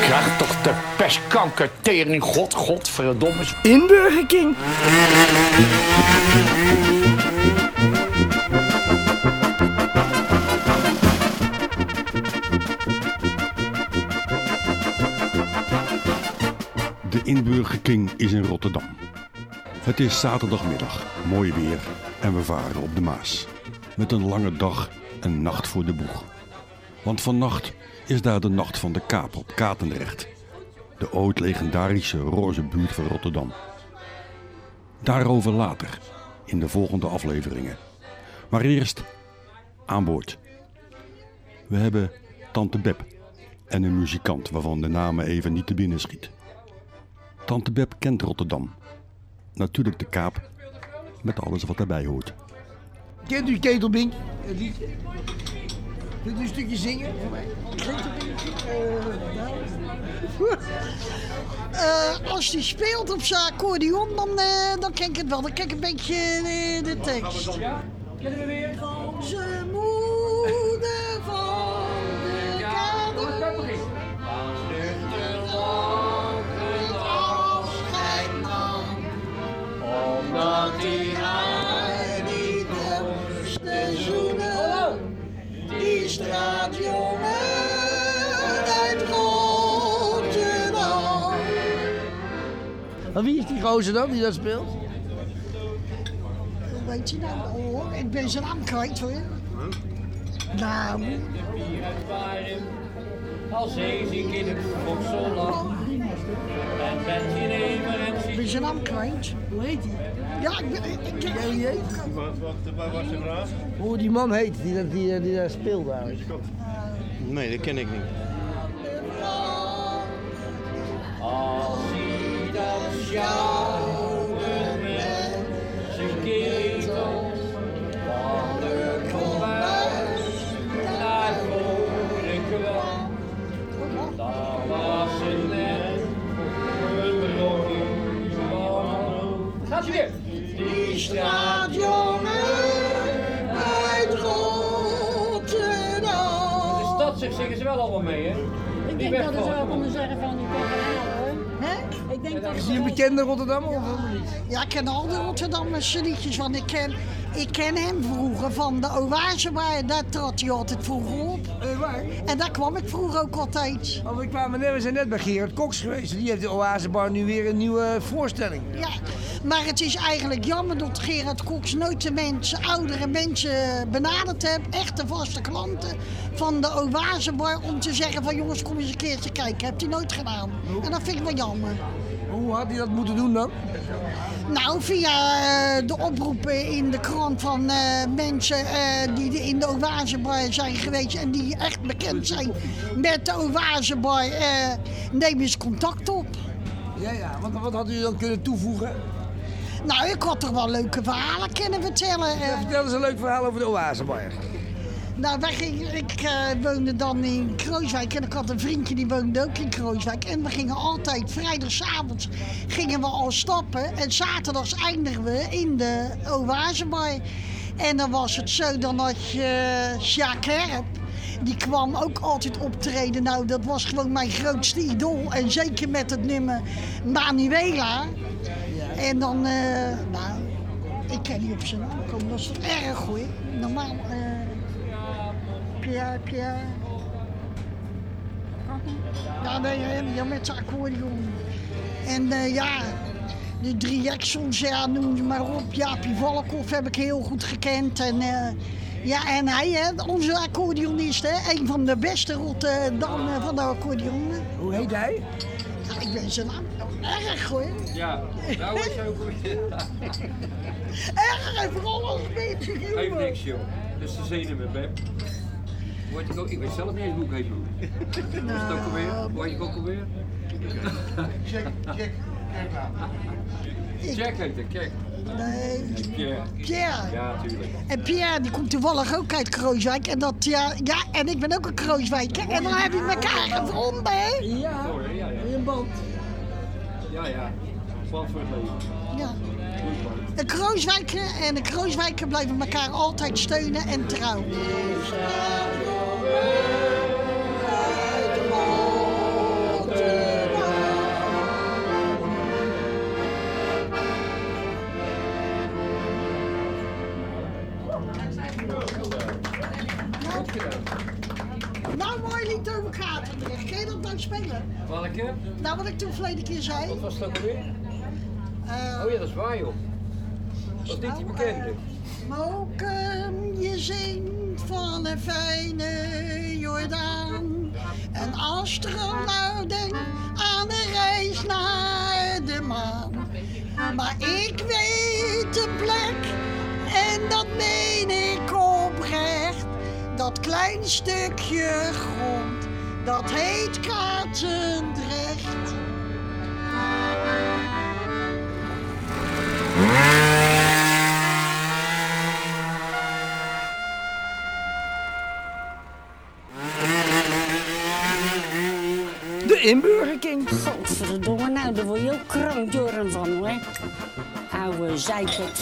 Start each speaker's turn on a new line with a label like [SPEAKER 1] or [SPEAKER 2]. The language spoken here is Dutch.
[SPEAKER 1] Krijg toch de pestkanker tering, god, godverdomme.
[SPEAKER 2] In Burger King.
[SPEAKER 3] De Inburger King is in Rotterdam. Het is zaterdagmiddag, mooi weer en we varen op de Maas. Met een lange dag en nacht voor de boeg. Want vannacht is daar de nacht van de Kaap op Katendrecht. De ooit legendarische roze buurt van Rotterdam. Daarover later, in de volgende afleveringen. Maar eerst aan boord. We hebben Tante Beb en een muzikant waarvan de naam even niet te binnen schiet. Tante Beb kent Rotterdam. Natuurlijk de Kaap, met alles wat daarbij hoort.
[SPEAKER 2] Kent u Ketelbink? Het liedje? Kunt u een stukje zingen voor mij?
[SPEAKER 4] Eh, als hij speelt op zijn accordeon, dan, eh, dan ken ik het wel. Dan ken ik een beetje eh, de tekst. Onze moeder
[SPEAKER 2] Maar wie is die gozer dan die dat speelt?
[SPEAKER 4] Hoe weet je nou? Oh, ik ben zijn naam kwijt hoor. Nou,
[SPEAKER 5] Als zeeziek in het Vauxhall En met jenever en
[SPEAKER 4] ik ben zijn naam kwijt.
[SPEAKER 2] Hoe heet die?
[SPEAKER 4] Ja, ik ben... Ik, ik,
[SPEAKER 2] heet?
[SPEAKER 6] Waar was de vraag?
[SPEAKER 2] Hoe die man heet die, dat- die, die daar speelt daar.
[SPEAKER 6] Nee, dat ken ik niet.
[SPEAKER 5] Als wel allemaal mee, hè?
[SPEAKER 7] Ik
[SPEAKER 5] Die
[SPEAKER 7] denk dat ze wel
[SPEAKER 5] wegvallen.
[SPEAKER 7] konden zeggen van die kan verhalen hoor.
[SPEAKER 4] Hè?
[SPEAKER 7] Ik denk dat
[SPEAKER 2] Is die een bekende Rotterdammer of niet?
[SPEAKER 4] Ja, ik ken al de Rotterdammers liedjes, want ik ken, ik ken hem vroeger van de Oase, waar daar trad hij altijd vroeger op.
[SPEAKER 2] Eh, waar?
[SPEAKER 4] En daar kwam ik vroeger ook altijd.
[SPEAKER 2] Oh, we, kwamen net, we zijn net bij Gerard Cox geweest. Die heeft de Oasebar nu weer een nieuwe voorstelling.
[SPEAKER 4] Ja, maar het is eigenlijk jammer dat Gerard Cox nooit de mensen, oudere mensen benaderd heeft. Echte vaste klanten van de Oasebar om te zeggen van jongens kom eens een keertje kijken. Heeft hij nooit gedaan. En dat vind ik wel jammer.
[SPEAKER 2] Hoe had hij dat moeten doen dan?
[SPEAKER 4] Nou, via eh, de oproepen in de krant van eh, mensen eh, die de- in de Oasebar zijn geweest en die echt bekend zijn met de Oasebar, neem eens contact op.
[SPEAKER 2] Ja, ja. Wat, wat had u dan kunnen toevoegen?
[SPEAKER 4] Nou, ik had toch wel leuke verhalen kunnen vertellen. eh.
[SPEAKER 2] Vertel eens een leuk verhaal over de Oasebar.
[SPEAKER 4] Nou, wij gingen, ik eh, woonde dan in Krooswijk en ik had een vriendje die woonde ook in Krooswijk. En we gingen altijd, vrijdagavond gingen we al stappen en zaterdags eindigden we in de Oasebar. En dan was het zo, dan had je Sjaak Herp. Die kwam ook altijd optreden. Nou, dat was gewoon mijn grootste idool. En zeker met het nummer Manuela. En dan, eh, nou, ik kan niet op zijn naam. Dat is erg hoor. Normaal, Ja, nee, ja, met zijn accordeon. En eh, ja, de drie Jacksons, ja, noem ze maar op. Jaapie Valkhoff heb ik heel goed gekend. En, eh, ja, en hij, hè, onze accordeonist, hè, een van de beste Rotterdam eh, van de accordeon.
[SPEAKER 2] Hoe heet hij?
[SPEAKER 4] Ja, ik ben zijn naam erg hoor.
[SPEAKER 5] Ja, nou is ook goed.
[SPEAKER 4] Erg en vooral een beetje
[SPEAKER 5] Geef
[SPEAKER 4] humor.
[SPEAKER 5] niks, joh. Dat is de zenuwen, Beb. Word ik, ook, ik weet zelf niet eens hoe ik heet, man. Is het ook alweer? Word ik ook alweer? Jack heet ik, kijk.
[SPEAKER 4] Nee,
[SPEAKER 5] Pierre.
[SPEAKER 4] Pierre.
[SPEAKER 5] Ja, tuurlijk.
[SPEAKER 4] En Pierre die komt toevallig ook uit Krooswijk. En dat, ja, ja, en ik ben ook een Krooswijker. En dan heb je elkaar gevonden, hè?
[SPEAKER 2] Ja,
[SPEAKER 5] ja, ja.
[SPEAKER 2] een band.
[SPEAKER 5] Ja, ja. Plant voor het leven.
[SPEAKER 4] Ja. Een Krooswijker en een Krooswijker blijven elkaar altijd steunen en trouw. Nou, nou,
[SPEAKER 5] nou,
[SPEAKER 4] nou, wat ik toen verleden keer zei.
[SPEAKER 5] Wat was dat weer?
[SPEAKER 4] Eh,
[SPEAKER 5] oh ja, dat is waar, joh. Wat niet die. Uh,
[SPEAKER 4] moken je zingt van een fijne en astronauten aan de reis naar de maan. Maar ik weet een plek, en dat meen ik oprecht. Dat klein stukje grond, dat heet Katendrecht.
[SPEAKER 7] Godverdomme, nou daar word je ook krankjoren van hoor. Oude zeikert.